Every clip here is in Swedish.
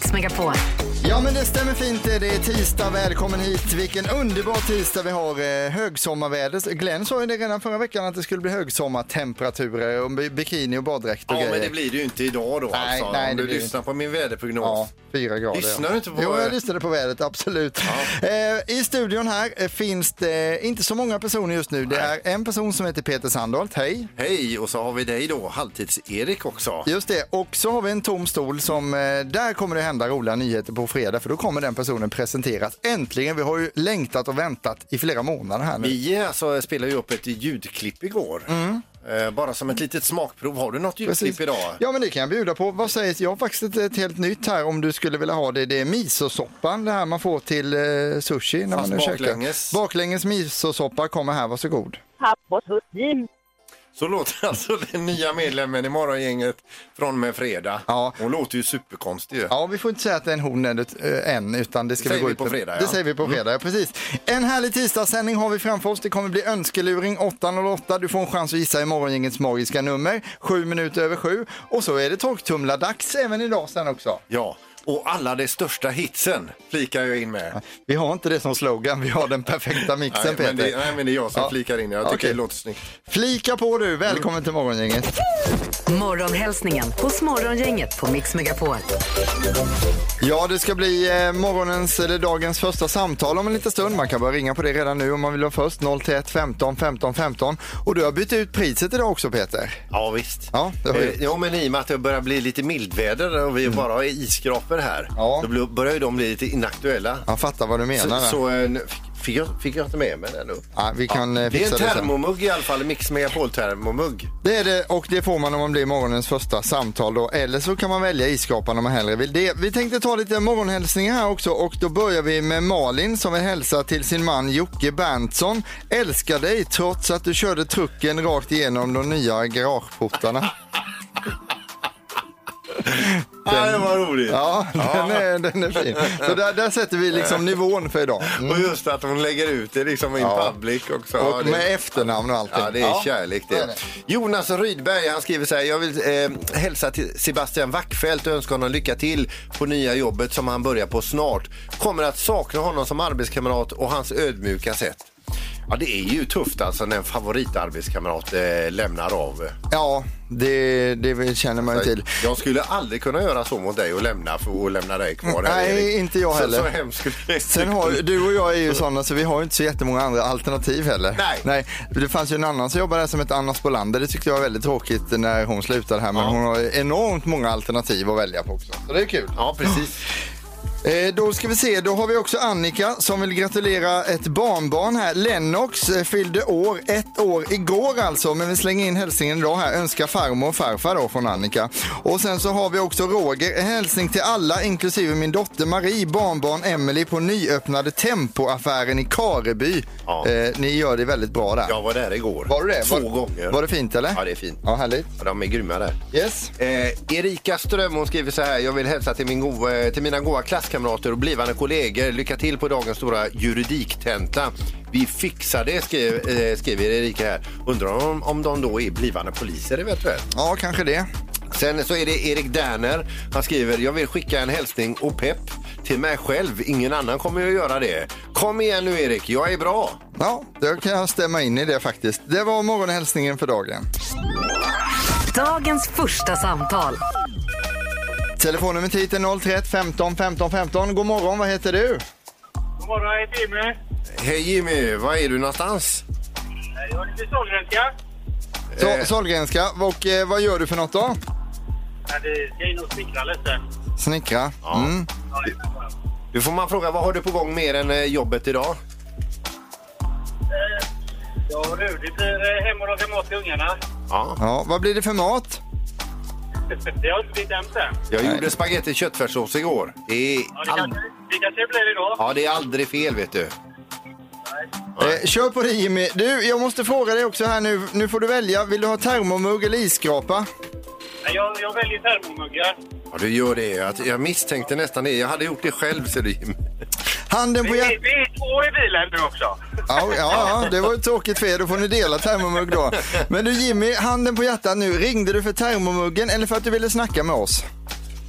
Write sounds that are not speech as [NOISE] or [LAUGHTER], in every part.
Mix Megapol. Ja men det stämmer fint det. Är tisdag, välkommen hit. Vilken underbar tisdag vi har. Eh, högsommarväder. Glenn sa ju det redan förra veckan att det skulle bli högsommartemperaturer och bi- bikini och baddräkt och Ja, grejer. men det blir det ju inte idag då Nej, alltså. nej, Om det du blir lyssnar på min väderprognos. Ja, fyra grader. Lyssnar du inte på- Jo, jag lyssnade på vädret, absolut. Eh, I studion här eh, finns det inte så många personer just nu. Det är en person som heter Peter Sandholt, hej. Hej, och så har vi dig då, Halvtids-Erik också. Just det, och så har vi en tom stol som, eh, där kommer det hända roliga nyheter på fredag för då kommer den personen presenteras. Äntligen, vi har ju längtat och väntat i flera månader här nu. Vi alltså, spelade ju upp ett ljudklipp igår. Eh, bara som ett litet smakprov. Har du något ljudklipp idag? Ja men det kan jag bjuda på. Vad sägs? Jag har faktiskt ett, ett helt nytt här om du skulle vilja ha det. Det är misosoppan, det här man får till eh, sushi när Fast man nu baklänges. käkar. Baklänges misosoppa kommer här, varsågod. Så låter [LAUGHS] alltså den nya medlemmen i Morgongänget från och med fredag. Ja. Hon låter ju superkonstig ju. Ja, vi får inte säga att det är en hon än, äh, än utan det ska Det vi gå vi ut på fredag, Det ja. Mm. säger vi på fredag, ja, precis. En härlig tisdagssändning har vi framför oss. Det kommer bli önskeluring 8.08. Du får en chans att gissa i morgongängets magiska nummer. Sju minuter över sju. Och så är det torktumlardags även idag sen också. Ja, och alla de största hitsen flikar jag in med. Vi har inte det som slogan, vi har den perfekta mixen Nej, Peter. men det, nej, men det är jag som Ja. flikar in. Jag tycker Okej. det låter snyggt. Flika på du, välkommen till morgongänget. Morgonhälsningen hos Morgongänget på Mix Megapol. Ja, det ska bli eh, morgonens eller dagens första samtal om en liten stund. Man kan börja ringa på det redan nu om man vill vara först. 031 15 15 15. Och du har bytt ut priset idag också Peter. Ja, visst. Ja, det har Eh, ja, men i och med att det börjar bli lite mildväder och vi bara har isskrapor här, Ja. då börjar ju de bli lite inaktuella. Jag fattar vad du Så, menar. där. så eh, fick, fick, jag, fick jag inte med mig den nu. Ja, vi kan eh, Det är en det termomugg i alla fall, en Mix Megapol-termomugg. Det är det och det får man om man blir morgonens första samtal då. Eller så kan man välja isskrapan om man hellre vill det. Vi tänkte ta lite morgonhälsningar här också och då börjar vi med Malin som vill hälsa till sin man Jocke Berntsson. Älskar dig trots att du körde trucken rakt igenom de nya garageportarna. [LAUGHS] Ja, det var roligt. Ja, den är, den är fin. Så där, där sätter vi liksom nivån för idag. Mm. Och just att hon lägger ut det liksom in Ja. public också. Ja, Och det- med efternamn och allting. Ja, det är kärlek är det. det. Jonas Rydberg han skriver så här. Jag vill eh, hälsa till Sebastian Wackfeldt och önska honom lycka till på nya jobbet som han börjar på snart. Kommer att sakna honom som arbetskamrat och hans ödmjuka sätt. Ja, det är ju tufft alltså när en favoritarbetskamrat eh, lämnar av. Ja, det, det känner man ju till. Jag skulle aldrig kunna göra så mot dig och lämna för att lämna dig kvar. här, Nej, Erik. inte jag Så, heller. så hemskt skulle det Sen har, du och jag är ju sådana så vi har ju inte så jättemånga andra alternativ heller. Nej. Nej. Det fanns ju en annan som jobbade här som hette Anna Spolander. Det tyckte jag var väldigt tråkigt när hon slutade här. Men Ja. hon har enormt många alternativ att välja på också. Så det är kul. Ja, precis. Eh, då ska vi se, då har vi också Annika som vill gratulera ett barnbarn här. Lennox eh, fyllde år, ett år igår alltså, men vi slänger in hälsningen idag här. Önskar farmor och farfar då från Annika. Och sen så har vi också Roger, en hälsning till alla inklusive min dotter Marie, barnbarn Emily på nyöppnade Tempo-affären i Kareby. Ja. Eh, ni gör det väldigt bra där. Jag var där igår. Var du det? Två var, gånger. Var det fint eller? Ja, det är fint. Ja, härligt. Ja, De är grymma där. Yes. Eh, Erika Ström hon skriver så här. Jag vill hälsa till, min go, till mina goda klasskamrater och blivande kollegor. Lycka till på dagens stora juridiktenta. Vi fixar det, skrev, eh, skriver Erika här. Undrar om, om de då är blivande poliser eventuellt. Ja, kanske det. Sen så är det Erik Derner. Han skriver, jag vill skicka en hälsning och pepp till mig själv. Ingen annan kommer att göra det. Kom igen nu Erik, jag är bra. Ja, då kan jag stämma in i det faktiskt. Det var morgonhälsningen för dagen. Dagens första samtal. Telefonnumret hit är 031 15 15 15. God morgon, vad heter du? God morgon, jag heter Jimmy. Hej Jimmy, var är du någonstans? Jag är lite Sahlgrenska. Så, Eh. Sahlgrenska. Och eh, vad gör du för något då? Ja, det ska in och snickra lite. Snickra. Mm. Ja, bra. Nu får man fråga, vad har du på gång mer än eh, jobbet idag? Eh, Ja, du, det blir eh, hem och laga mat till ungarna. Ja. Ja, vad blir det för mat? [LAUGHS] Det har inte hemskt än. Jag gjorde spagetti köttfärssås igår. Det är, Ja, det ald- kanske det kanske blir idag. ja, det är aldrig fel, vet du. Eh, kör på det Jimmy. Du, jag måste fråga dig också här nu. Nu får du välja. Vill du ha termomugg eller isskrapa? Nej, Jag, jag väljer termomuggar. Ja, du gör det. Jag, jag misstänkte nästan det. Jag hade gjort det själv, ser du, Jim. Handen på Vi, hjärtat. är- vi är två i bilen nu också. Ja, ja, det var ju tråkigt för er. Då får ni dela termomugg då. Men du Jimmy, handen på hjärtat nu. Ringde du för termomuggen eller för att du ville snacka med oss?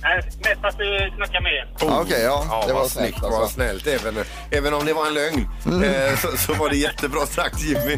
Nej, mest att vi snackar med er. Ja, Okej, ja. Ja, det var vad snällt snyggt, alltså. vad snällt. Även, även om det var en lögn eh, så, så var det jättebra sagt, Jimmy.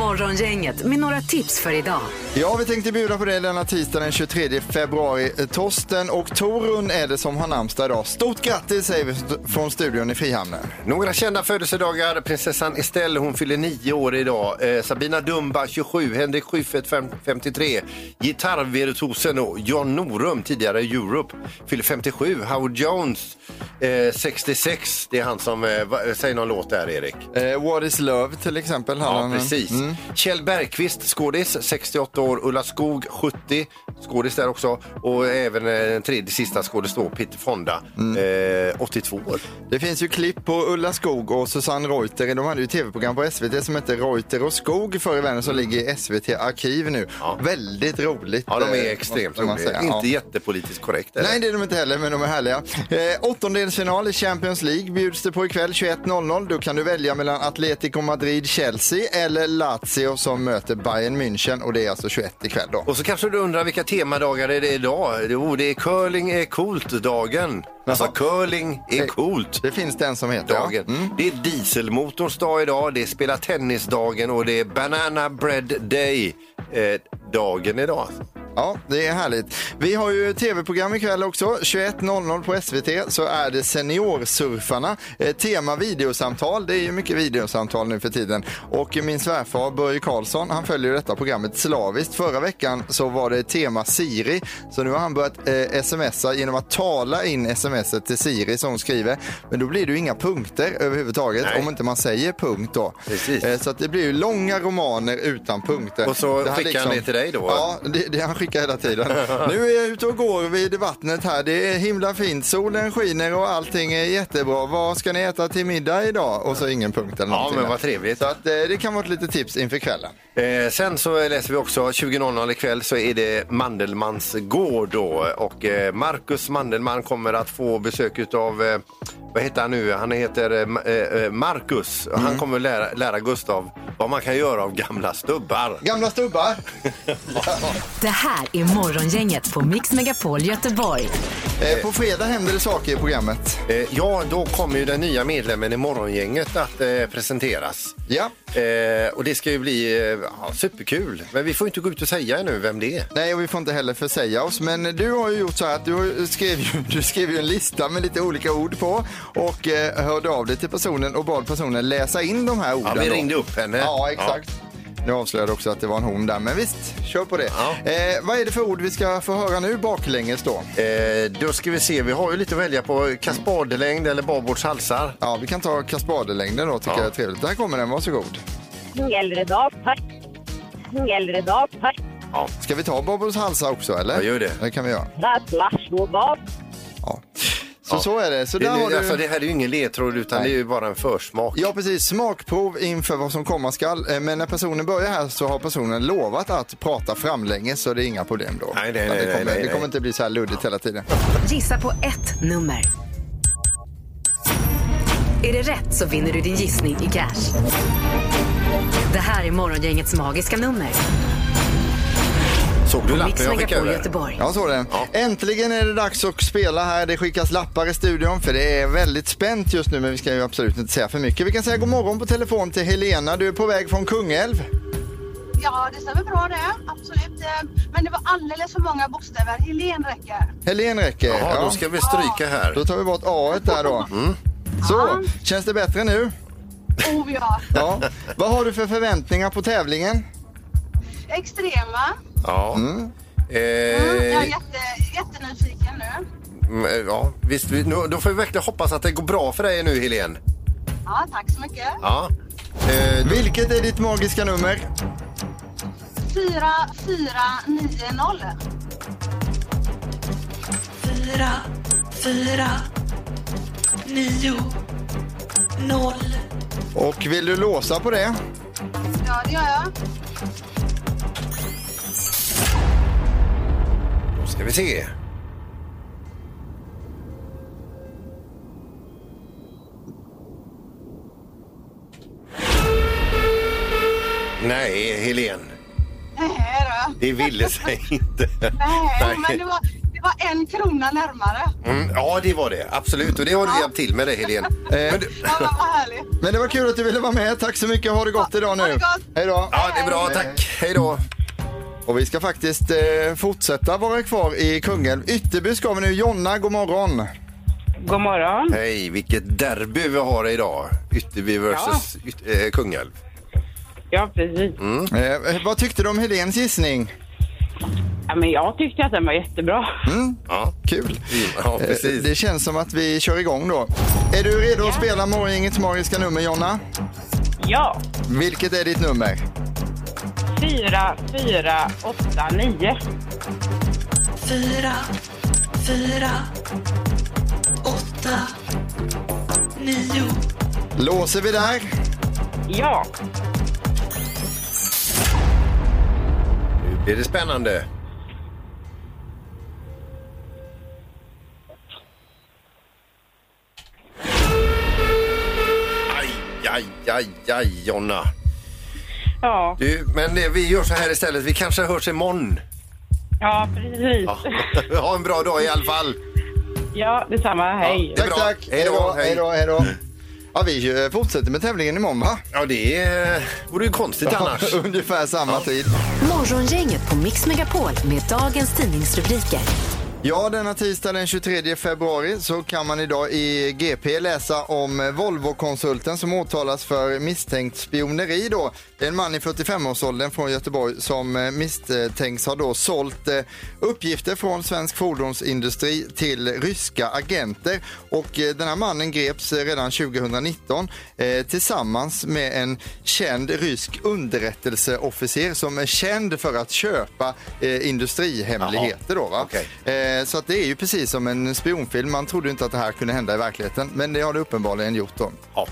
Morgongänget med några tips för idag. Ja, vi tänkte bjuda på det denna tisdag den 23 februari. Eh, Torsten och Torun är det som har namnsdag idag. Stort grattis säger vi från studion i Frihamnen. Några kända födelsedagar. Prinsessan Estelle, hon fyller nio år idag. Eh, Sabina Dumba, 27. Henrik Schyffert, fem- 53. Gitarrvirtuosen och John Norum, tidigare Europe, fyller 57. Howard Jones, eh, 66. Det är han som... Eh, va, säg någon låt där, Erik. Eh, What is love till exempel. Ja, precis. Mm. Kjell Bergqvist, skådis, 68 år. Ulla Skog, 70, skådis där också. Och även eh, den tredje sista skådis då, Peter Fonda, Mm. eh, 82 år. Det finns ju klipp på Ulla Skog och Susanne Reuter. De hade ju tv-program på SVT som hette Reuter och Skog förr i världen som ligger i SVT Arkiv nu. Ja. Väldigt roligt. Ja, de är extremt roliga. Inte Ja. jättepolitiskt korrekt. eller? Nej, det är de inte heller, men de är härliga. Eh, åttondelsfinal i Champions League bjuds det på ikväll 21.00. Då kan du välja mellan Atletico Madrid, Chelsea eller Lazio som möter Bayern München och det är alltså 21 ikväll då. Och så kanske du undrar vilka temadagar är det idag? Jo, det är curling är coolt-dagen. Alltså curling är coolt. Det finns den som heter. ja. Dagen. Mm. Det är dieselmotorns dag idag, det är spela tennisdagen och det är banana bread day eh, dagen idag. Ja, det är härligt. Vi har ju tv-program ikväll också. 21.00 på SVT så är det Seniorsurfarna. Eh, tema videosamtal. Det är ju mycket videosamtal nu för tiden. Och min svärfar Börje Karlsson, han följer ju detta programmet slaviskt. Förra veckan så var det tema Siri. Så nu har han börjat eh, smsa genom att tala in smset till Siri som hon skriver. Men då blir det ju inga punkter överhuvudtaget Nej. om inte man säger punkt då. Precis. Eh, så att det blir ju långa romaner utan punkter. Och så skickar han det till dig då? Ja, det, det han skickar hela tiden. nu är jag ute och går vid vattnet här. Det är himla fint. Solen skiner och allting är jättebra. Vad ska ni äta till middag idag? Och så ingen punkt eller Ja, någonting men vad trevligt. Så att, eh, det kan vara ett litet tips inför kvällen. Eh, sen så läser vi också 20.00 ikväll så är det Mandelmans gård då och eh, Marcus Mandelmann kommer att få besök av eh, vad heter han nu? Han heter eh, Ma- eh, Marcus. Han kommer lära, lära Gustav vad man kan göra av gamla stubbar. Gamla stubbar. [LAUGHS] [LAUGHS] Det här är Morgongänget på Mix Megapol Göteborg. Eh, på fredag händer det saker i programmet. Eh, ja, då kommer ju den nya medlemmen i Morgongänget att eh, presenteras. Ja. Eh, och det ska ju bli eh, ja, superkul. Men vi får inte gå ut och säga nu vem det är. Nej, och vi får inte heller försäga oss. Men du har ju gjort så här att du skrev ju, [LAUGHS] du skrev ju en lista med lite olika ord på och eh, hörde av dig till personen och bad personen läsa in de här orden. Ja, vi då. ringde upp henne. Ja, exakt. Nu avslöjade också att det var en hon där, men visst, kör på det. Ja. Eh, vad är det för ord vi ska få höra nu baklänges då? Eh, då ska vi se, vi har ju lite att välja på. Kaspadelängd eller babbords halsar. Ja, vi kan ta kaspadelängden då, tycker Ja. jag är trevligt. Där kommer den, varsågod. Äldre dag, tack. Äldre dag, tack. Ja. Ska vi ta Bobbos halsar också, eller? Ja, gör det. Det kan vi göra. Så så är det. Så Det, där har det, alltså, du... det här är ju ingen ledtråd utan Nej. det är ju bara en försmak. Ja, precis. Smakprov inför vad som komma skall. Eh, Men när personen börjar här så har personen lovat att prata framlänges så det är inga problem då. Nej, nej, Utan nej, det, kommer, nej, nej, det kommer nej. inte bli så här luddigt hela tiden. Gissa på ett nummer. Är det rätt så vinner du din gissning i cash. Det här är Morgongängets magiska nummer. Såg du lappen jag skickade Megapol över? Göteborg. Ja, så är det. Ja. Äntligen är det dags att spela här. Det skickas lappar i studion för det är väldigt spänt just nu men vi ska ju absolut inte säga för mycket. Vi kan säga god morgon på telefon till Helena. Du är på väg från Kungälv. Ja, det stämmer bra det. Absolut. Eh, Men det var alldeles för många bokstäver. Helen räcker. Helen räcker. Jaha, då ska vi stryka här. Då tar vi bort A där då. Mm. Så, känns det bättre nu? Oh ja. Ja. Vad har du för förväntningar på tävlingen? Extrema. Ja. Mm. Jag är Eh, jätte, jättenyfiken nu. mm, ja, visst, vi- nu- då får vi verkligen hoppas att det går bra för dig nu, Helene. Ja, tack så mycket. Ja. Eh, Vilket är ditt magiska nummer? 4490. fyra, fyra, nio, noll. Och vill du låsa på det? Ja, det gör jag. Ska vi se. Nej, Helen. Nej då. Det ville sig [LAUGHS] inte. Nej, men det var, det var en krona närmare. Mm, ja, det var det. Absolut. Och det har du hjälpt till med det, Helen. Men [LAUGHS] du, Ja, men vad härligt. Men det var kul att du ville vara med. Tack så mycket. Ha det gott idag nu. Ha det gott. Hej då. ja, det är bra. Tack. Hej då. Och vi ska faktiskt eh, fortsätta vara kvar i Kungälv. Ytterby ska vi nu. Jonna, god morgon. God morgon. Hej, vilket derby vi har idag. Ytterby versus Yt- eh, Kungälv. Ja, precis. Eh, vad tyckte du om Helens gissning? Ja, men jag tyckte att den var jättebra. Ja, Kul. ja Eh, precis. det känns som att vi kör igång då. Är du redo att spela Morgongängets magiska nummer, Jonna? Ja. Vilket är ditt nummer? Fyra, fyra, åtta, nio. Fyra, fyra, åtta, nio. Låser vi där? Ja. Nu blir det spännande. Aj, aj, aj, aj, Jonna. Ja, Du, men det, vi gör så här istället. Vi kanske hörs imorgon. ja precis. Ja. [LAUGHS] ha en bra dag i alla fall. Ja, detsamma. Hej. Det är Tack, bra. tack. Hej då, hej. då, hej då. Ja, vi eh, fortsätter med tävlingen imorgon, va? Ja, det är, vore ju konstigt annars. [LAUGHS] Ungefär samma tid. Morgongänget på Mix Megapol med dagens tidningsrubriker. Ja, denna tisdag den 23 februari så kan man idag i GP läsa om Volvo-konsulten som åtalas för misstänkt spioneri. Då. Det är en man i 45-årsåldern från Göteborg som eh, misstänks ha då sålt eh, uppgifter från svensk fordonsindustri till ryska agenter. Och eh, den här mannen greps redan 2019 eh, tillsammans med en känd rysk underrättelseofficer som är känd för att köpa industrihemligheter. Då, va? Okej. Eh, Så att det är ju precis som en spionfilm. Man trodde inte att det här kunde hända i verkligheten, men det har det uppenbarligen gjort. Då. Ja.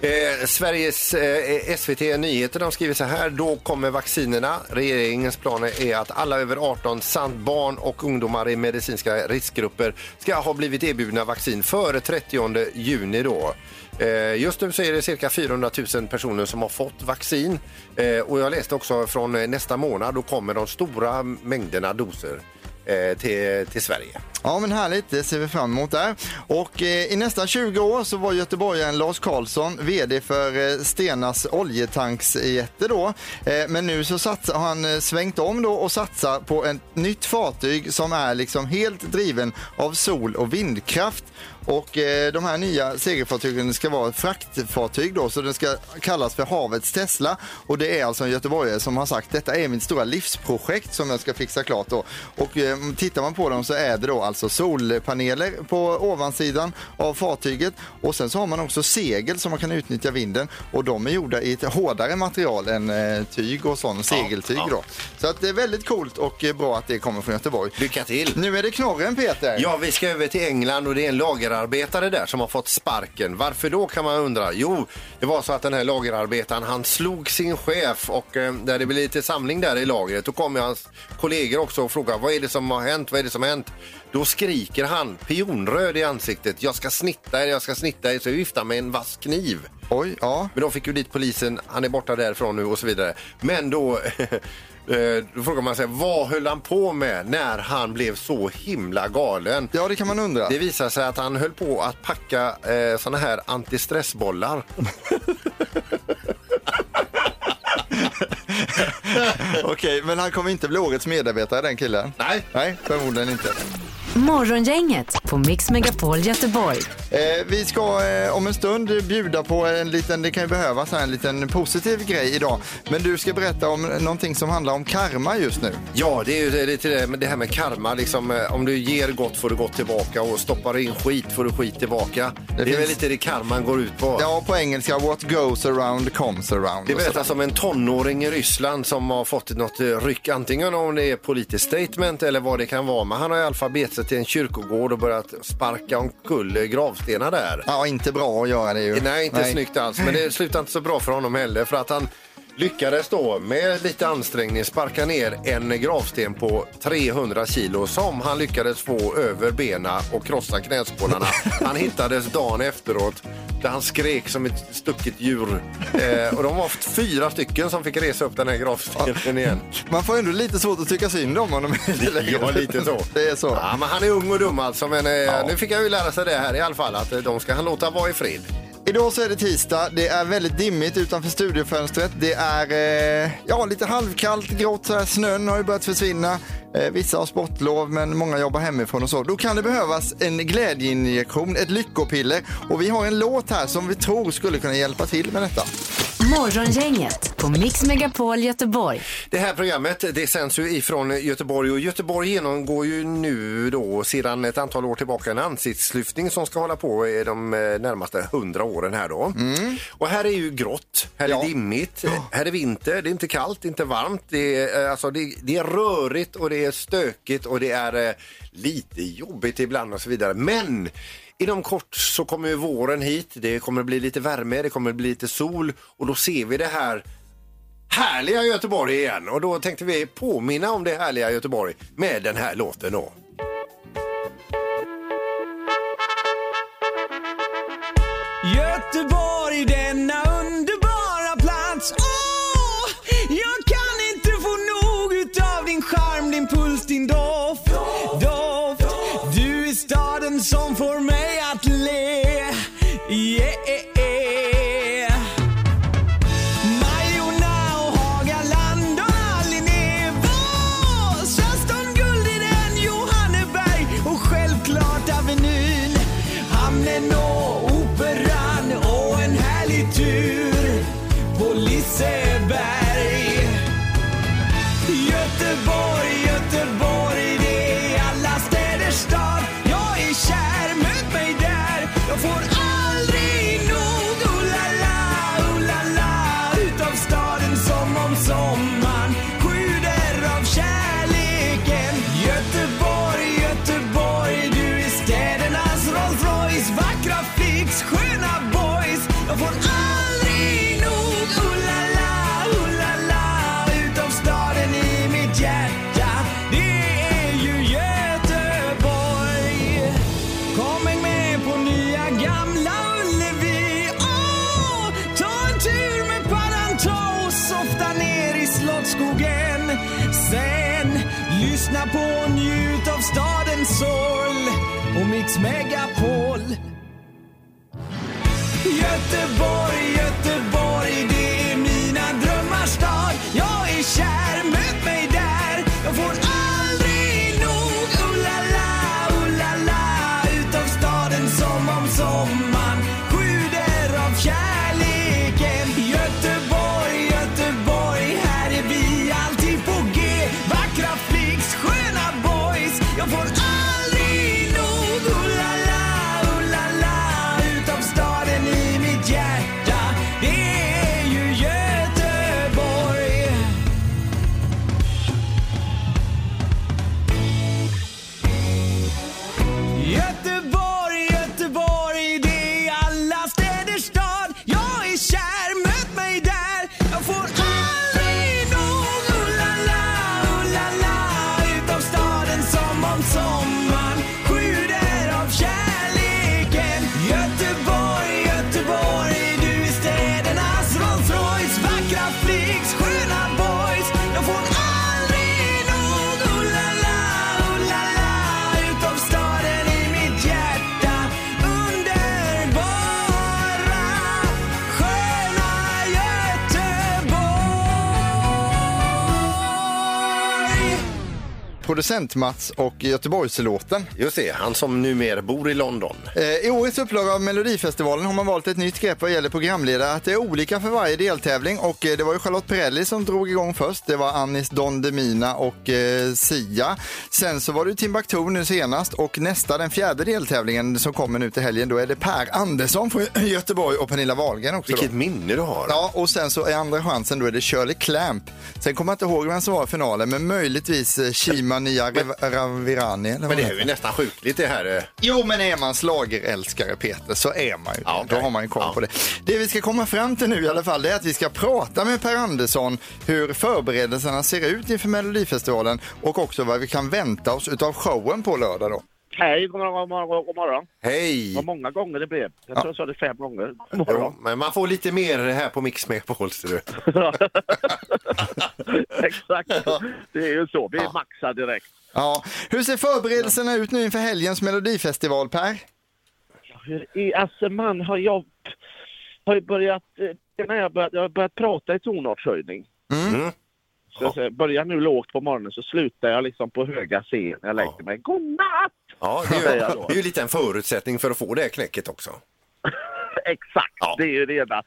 Eh, Sveriges eh, SVT Nyheter de skriver så här. Då kommer vaccinerna. Regeringens planer är att alla över 18 samt barn och ungdomar i medicinska riskgrupper ska ha blivit erbjudna vaccin före 30 juni. Då. Eh, just nu så är det cirka 400 000 personer som har fått vaccin. Eh, och jag läste också från nästa månad, då kommer de stora mängderna doser Eh, till, till Sverige. Ja, men härligt. Det ser vi fram emot där. Och eh, i nästan 20 år så var göteborgaren Lars Karlsson VD för eh, Stenas oljetanksjätte då. Eh, men nu så satsar, har han eh, svängt om då och satsar på ett nytt fartyg som är liksom helt driven av sol och vindkraft. Och eh, de här nya segelfartygen ska vara fraktfartyg då, så den ska kallas för Havets Tesla. Och det är alltså en göteborgare som har sagt detta är mitt stora livsprojekt som jag ska fixa klart då. Och eh, tittar man på dem så är det då alltså solpaneler på ovansidan av fartyget och sen så har man också segel som man kan utnyttja vinden och de är gjorda i ett hårdare material än eh, tyg och sån segeltyg då. Så att det är väldigt coolt och eh, bra att det kommer från Göteborg. Lycka till! Nu är det knorren Peter. Ja, vi ska över till England och det är en lagerarbetare där som har fått sparken. Varför då kan man undra? Jo, det var så att den här lagerarbetaren han slog sin chef och eh, där det blev lite samling där i lagret. Då kommer hans kollegor också och frågar vad är det som har hänt? Vad är det som har hänt? Då skriker han pionröd i ansiktet. Jag ska snitta er, jag ska snitta er. Så viftar med en vass kniv. Oj, ja. Men de fick ju dit polisen, han är borta därifrån nu och så vidare. Men då, [LAUGHS] eh, då frågar man sig, vad höll han på med när han blev så himla galen? Ja, det kan man undra. Det visar sig att han höll på att packa eh, såna här antistressbollar. [LAUGHS] Okej, men han kommer inte bli årets medarbetare den killen? Nej. Nej, förmodligen inte. Morgongänget på Mix Megapol Göteborg. Eh, vi ska eh, om en stund bjuda på en liten, det kan ju behövas här, en liten positiv grej idag. Men du ska berätta om någonting som handlar om karma just nu. Ja, det är ju lite det, det här med karma. Liksom, eh, om du ger gott får du gott tillbaka och stoppar in skit får du skit tillbaka. Det, är finns- väl lite det karman går ut på. Ja, på engelska, what goes around comes around. Det och så. berättas om en tonåring i Ryssland som som har fått något eh, ryck, antingen om det är politiskt statement eller vad det kan vara. Men han har i alla fall begett sig till en kyrkogård och börjat sparka omkull eh, gravstenar där. Ja, inte bra att göra det ju. Nej, inte snyggt alls. Men det [LAUGHS] slutar inte så bra för honom heller för att han lyckades då med lite ansträngning sparka ner en gravsten på 300 kilo som han lyckades få över bena och krossa knäskålarna. Han [LAUGHS] hittades dagen efteråt där han skrek som ett stucket djur. Eh, och de var fyra stycken som fick resa upp den här gravstenen igen. Man får ändå lite svårt att tycka synd om honom. [LAUGHS] Ja, lite så. Det är så. Ja, men han är ung och dum alltså. Men eh, nu fick jag ju lära sig det här i alla fall att eh, de ska han låta vara i fred. Idag så är det tisdag. Det är väldigt dimmigt utanför studiofönstret. Det är eh, ja, lite halvkallt, grått. Så här. Snön har ju börjat försvinna. Eh, vissa har sportlov, men många jobbar hemifrån och så. Då kan det behövas en glädjeinjektion, ett lyckopiller. Och vi har en låt här som vi tror skulle kunna hjälpa till med detta. Morgongänget på Mix Megapol Göteborg. Det här programmet det sänds ju ifrån Göteborg och Göteborg genomgår ju nu då sedan ett antal år tillbaka en ansiktslyftning som ska hålla på i de eh, närmaste hundra åren här då. Och här är ju grått, här är dimmigt, här är vinter, det är inte kallt, inte varmt, det är, eh, alltså, det, det är rörigt och det är stökigt och det är eh, lite jobbigt ibland och så vidare. Men Inom kort så kommer ju våren hit, det kommer bli lite värme, det kommer bli lite sol och då ser vi det här härliga Göteborg igen. Och då tänkte vi påminna om det härliga Göteborg med den här låten då. Hamnen och Operan och en härlig tur på Liseberg. Skogen. Sen lyssna på och njut av stadens sorl och Mix Megapol. Göteborg, Göteborg, Yet Producent-Mats och Göteborgslåten. Just det, han som numera bor i London. Eh, I årets upplaga av Melodifestivalen har man valt ett nytt grepp vad gäller programledare. Att det är olika för varje deltävling och eh, det var ju Charlotte Perrelli som drog igång först. Det var Anis Don Demina och eh, Sia. Sen så var det Timbuktu nu senast och nästa, den fjärde deltävlingen som kommer nu till helgen, då är det Per Andersson från [LAUGHS] Göteborg och Pernilla Wahlgren också. Vilket då. minne du har. Ja, och sen så är andra chansen då är det Shirley Clamp. Sen kommer jag inte ihåg vem som var i finalen, men möjligtvis eh, Shima Nia Rav- Ravirani. eller Men det är ju nästan sjukligt det här. eh. Jo, men är man slagerälskare Peter så är man ju det. Ja, okej. Då har man ju koll Ja. på det. Det vi ska komma fram till nu i alla fall det är att vi ska prata med Per Andersson hur förberedelserna ser ut inför Melodifestivalen och också vad vi kan vänta oss utav showen på lördag då. Hej, god morgon, god morgon, god morgon. Hej! Vad många gånger det blev. Jag tror jag sa det fem gånger. God morgon. Jo, men man får lite mer här på Mix Megapol, ser du. [LAUGHS] Exakt. Det är ju så. Vi maxar direkt. Ja. Hur ser förberedelserna ut nu inför helgens Melodifestival Per? Hur är, alltså man har jag har ju börjat, eh, när jag, börjat, jag har börjat prata i tonartshöjning. Mm. Så jag säger, börjar nu lågt på morgonen så slutar jag liksom på höga C när jag lägger mig. Godnatt! Ja, det är, ju, då. det är ju lite en förutsättning för att få det här knäcket också. [LAUGHS] Exakt, det är ju det ena.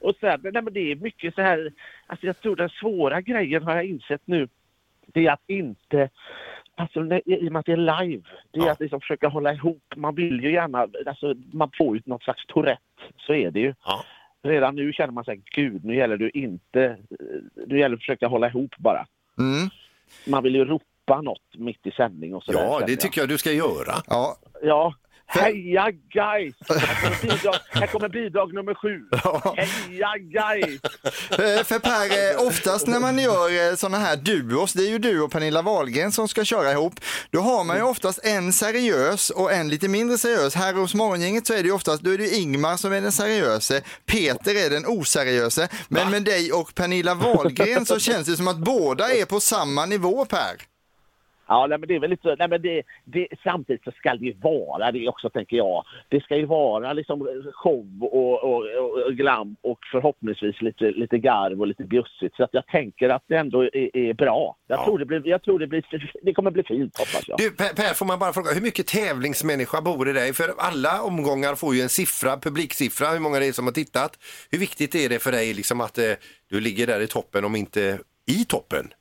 Och sen, nej men det är mycket så här, alltså jag tror den svåra grejen har jag insett nu, det är att inte, alltså när- i och med att det är live, det är att liksom försöka hålla ihop. Man vill ju gärna, alltså man får ju något slags Tourette, så är det ju. Redan nu känner man sig, gud nu gäller det ju inte, eh, nu gäller det att försöka hålla ihop bara. Mm. Man vill ju ropa något mitt i sändning och så Ja, det tycker jag du ska göra. Ja. Ja. Heja guys! Här kommer bidrag, här kommer bidrag nummer sju. [LAUGHS] Heja guys! Eh, För Per, eh, oftast när man gör sådana här duos, det är ju du och Pernilla Wahlgren som ska köra ihop, då har man ju oftast en seriös och en lite mindre seriös. Här hos Morgongänget så är det ju oftast, då är det Ingmar som är den seriöse, Peter är den oseriöse, men med dig och Pernilla Wahlgren så känns det som att båda är på samma nivå Per. Ja, nej, men det är väl lite så. Nej, men det, det, samtidigt så ska det ju vara det också, tänker jag. Det ska ju vara liksom show och, och, och, glam och förhoppningsvis lite, lite garv och lite bjussigt. Så att jag tänker att det ändå är, är bra. Jag, tror det blir, jag tror det blir, det kommer bli fint, hoppas jag. Du, Per, per, får man bara fråga, hur mycket tävlingsmänniska bor i dig? För alla omgångar får ju en siffra, publiksiffra, hur många det är som har tittat. Hur viktigt är det för dig liksom att eh, du ligger där i toppen, om inte i toppen?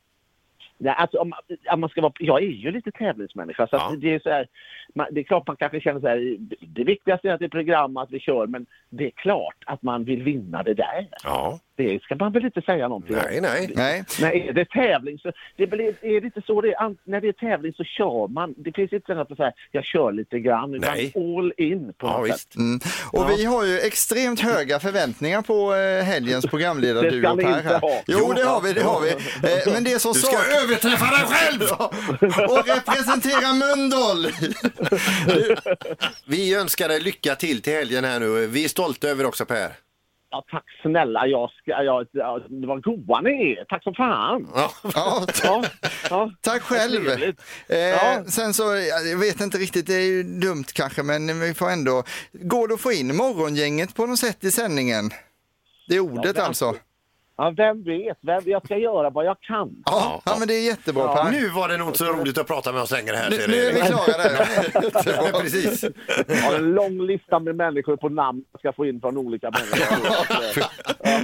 Nej, alltså, om, om man ska vara, jag är ju lite tävlingsmänniska. Så att det, är så här, man, det är klart man kanske känner så här, det viktigaste är att det är program att vi kör, men det är klart att man vill vinna det där. Ja. Det ska man väl inte säga någonting Nej, nej. Nej. Nej, är det tävling så, det blir, är det inte så det är, An- när det är tävling så kör man. Det finns inte något att säga, jag kör lite grann, utan Nej. all in på Ja, något visst. sätt. Mm. Och vi har ju extremt höga förväntningar på eh, helgens programledare, Det du ska och ni Per. inte Här. ha. Jo, det har vi, det har vi. [LAUGHS] Eh, Men det som Du ska sak- överträffa dig själv! och representera Mölndal. Vi önskar dig lycka till till helgen här nu. Vi är stolta över också Per. Ja, tack snälla, jag ska, jag, ja, det var goa ni är. Tack som fan. Ja, Ja, ja. Tack själv. Eh, Ja. Sen så, jag vet inte riktigt, det är ju dumt kanske, men vi får ändå, går det att få in morgongänget på något sätt i sändningen? Det är ordet Ja, alltså. Ja, vem vet, vem, jag ska göra vad jag kan. Ja, ja men det är jättebra Ja. Per. Nu var det nog inte så roligt att prata med oss längre här. Nu, nu är vi klara där. [LAUGHS] Ja, Precis. Jag har en lång lista med människor på namn jag ska få in från olika människor.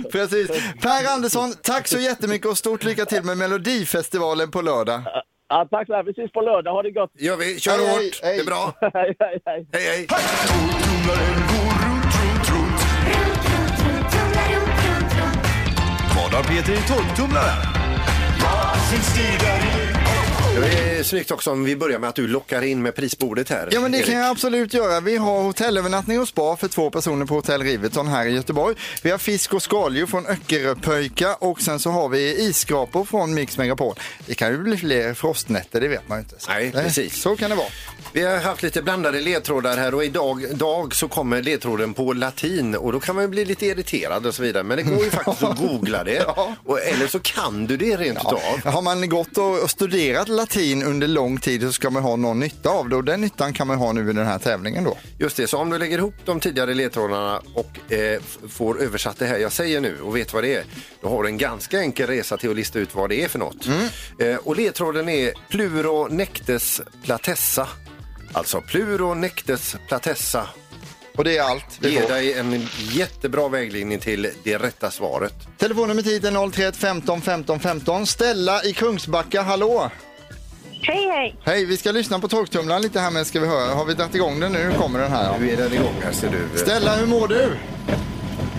[LAUGHS] Precis. Per Andersson, tack så jättemycket och stort lycka till med Melodifestivalen på lördag. Ja, tack så mycket. Vi ses på lördag. Ha det gott. Gör vi. Kör Hej, hej, hårt. hej. Det är bra. [LAUGHS] hej, hej, hej. Hej, Vad har Peter i torktumlaren? Det är snyggt också om vi börjar med att du lockar in med prisbordet här. Ja men det kan Erik. jag absolut göra. Vi har hotellövernattning och spa för två personer på Hotell Riverton här i Göteborg. Vi har fisk och skaldjur från Öckeröpöjka och sen så har vi isskrapor från Mix Megapol. Det kan ju bli fler frostnätter, det vet man ju inte. Så, Nej, eh, precis. Så kan det vara. Vi har haft lite blandade ledtrådar här och idag dag så kommer ledtråden på latin och då kan man ju bli lite irriterad och så vidare. Men det går ju [LAUGHS] faktiskt att googla det. Och, eller så kan du det rent utav. Har man gått och studerat latin latin under lång tid så ska man ha någon nytta av det och den nyttan kan man ha nu i den här tävlingen då. Just det, så om du lägger ihop de tidigare ledtrådarna och eh, får översatt det här jag säger nu och vet vad det är, då har du en ganska enkel resa till att lista ut vad det är för något. Eh, och ledtråden är Pluro nectes platessa. Alltså Pluro nectes platessa. Och det är allt får. dig en jättebra vägledning till det rätta svaret. Telefonnummer hit är 031 15 15 15. Stella i Kungsbacka, hallå! Hej, hej. Hej, vi ska lyssna på torktumlaren lite här men ska vi höra. Har vi dragit igång den nu? Nu kommer den här. Nu är den igång här ser du. Stella, hur mår du?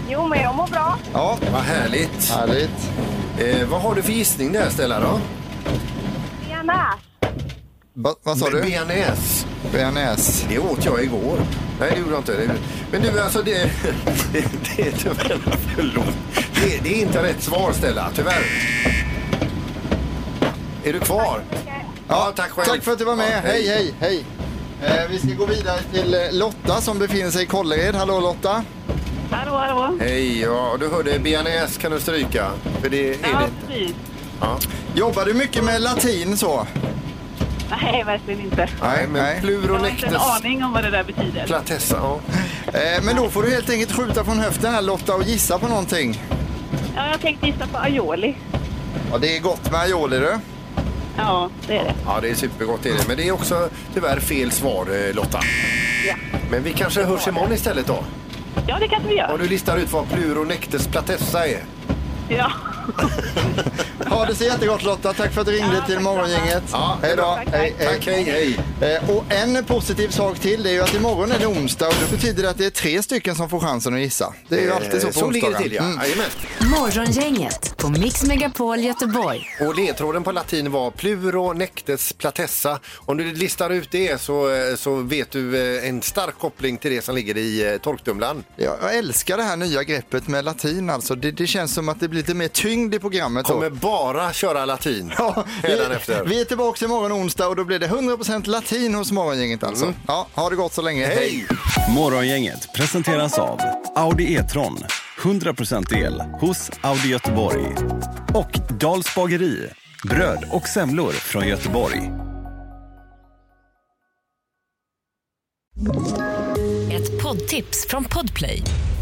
Jo, men jag mår bra. Ja. Vad härligt. Härligt. Eh, vad har du för gissning där Stella då? Tjena. Va, vad sa du? Bearnaise. Bearnaise. Det åt jag igår. Nej, det gjorde jag inte. Det- Men du, alltså det... Det, [LAUGHS] det är tyvärr... Förlåt. Det, det är inte rätt svar, Stella. Tyvärr. Är du kvar? Ja, tack själv. Tack för att du var med. Ja, hej, hej, hej. Eh, vi ska gå vidare till eh, Lotta som befinner sig i Kållered. Hallå Lotta. Hallå, hallå. Hej, ja, du hörde bearnaise kan du stryka. För det är Ja, det. precis. Ja. Jobbar du mycket med latin så? Nej, verkligen inte. Nej, men Jag har inte en aning om vad det där betyder. platessa. Ja. Eh, men då får du helt enkelt skjuta från höften här Lotta och gissa på någonting. Ja, jag tänkte gissa på aioli. Ja, det är gott med aioli du. Ja, det är det. ja, det är supergott. Är det. Men det är också tyvärr fel svar, eh, Lotta. Ja. Men vi kanske hörs imorgon istället då? Ja, det kanske vi gör. Och du listar ut vad pluronectes platessa är. Ja. [LAUGHS] Ha det så jättegott Lotta. Tack för att du ringde till Morgongänget. Ja, hej då. tack. Hej, Tack, hej, hej. Eh, Och en positiv sak till det är ju att imorgon är det onsdag och det betyder att det är tre stycken som får chansen att gissa. Det är ju alltid så på Eh, Så ligger det onsdagar. till, ja. Mm. Morgongänget på Mix Megapol Göteborg. Och ledtråden på latin var pluro nectes platessa. Om du listar ut det så, eh, så vet du en stark koppling till det som ligger i torktumlaren. Ja, jag älskar det här nya greppet med latin alltså. Det, det känns som att det blir lite mer tyngd i programmet. då. Kommer bara köra latin Ja, vi, hädanefter. vi är tillbaka imorgon onsdag och då blir det 100% latin hos Morgongänget alltså. Mm. Ja, ha det gott så länge. Hej! Morgongänget presenteras av Audi E-tron. 100% el hos Audi Göteborg. Och Dals bageri. Bröd och semlor från Göteborg. Ett poddtips från Podplay.